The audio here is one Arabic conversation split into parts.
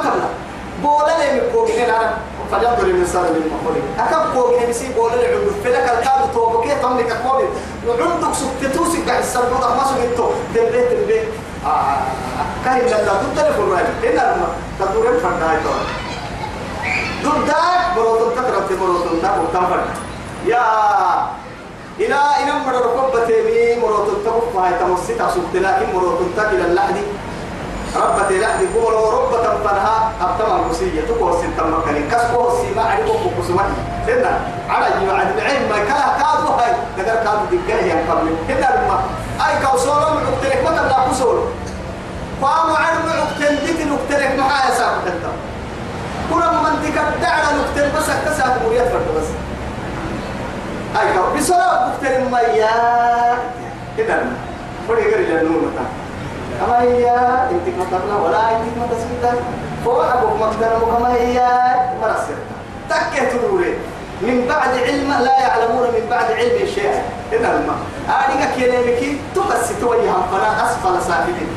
تبلا بولا لي مكوكي هنا فلينظر الانسان مما خلق أكم كوكي نسي بولا لي عند فلك الكاد توبكي تملك كمولي عندك سكتوسك قاعد السبوط ما سكتو دبيت دبيت آه كاين لا تلفون وين هنا تدورين فرداي تو دوداك بروتون تكرم بروتون تاكو تنفر يا إلى إلى مرة ركوب تيمي مرة تكف هاي تمسي تسوق لكن مرة تكيل اللحدي تنفرها أبتما القصية تقول ستة مكانين كسبه السيما عليكم بقسمتي هنا على جماعة العلم ما كلا كادو هاي نقدر كادو دقاه يعني قبل. هنا لما أي كوسولو من أكترك ما تبلا كوسولو. قاموا عرب أكتن ديك نكترك معايا ساكت أنت. كنا من تكدعنا نكتر بس اكتساب مريات فرد بس. أي كو. بسرعة نكتر ميا كده فرد غير جنون متى أما هي انت كتبنا ولا انت ما تسكت فوق أبوك مكتر وكما هي مرسل تكه تدوري من بعد علم لا يعلمون من بعد علم شيئا هنا الماء أنا كلامك تبس توجه فلا أسفل سافلين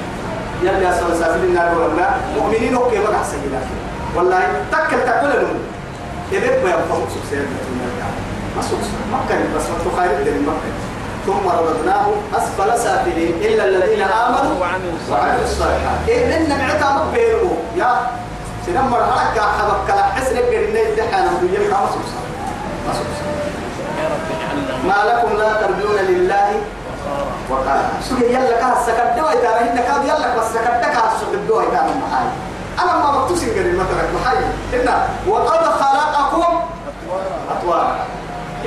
يلي أسفل سافلين النار ولا مؤمنين أوكي ما أحسن والله تكل تقول لهم إذا ما يفهموا سكسير ما سكسير ما كان بس ما الدين ما ثم رددناه أسفل سافلين إلا الذين آمنوا وعملوا الصالحات. إيه لأن معتا مبيرو يا سنم مرحلك حبك. لا حسن قرني دحانا ما سكسير ما لكم لا ترجون لله وقال سوري يلا كان سكت دوا ترى إن كاد يلا بس سكت كان سكت دوا ترى معاي أنا ما بتوسين قريب مثلا محي إن وقد خلقكم أطوارا.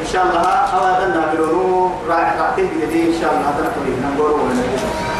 إن شاء الله أوادنا بلونو راح راح تهدي إن شاء الله. هذا نقول نقول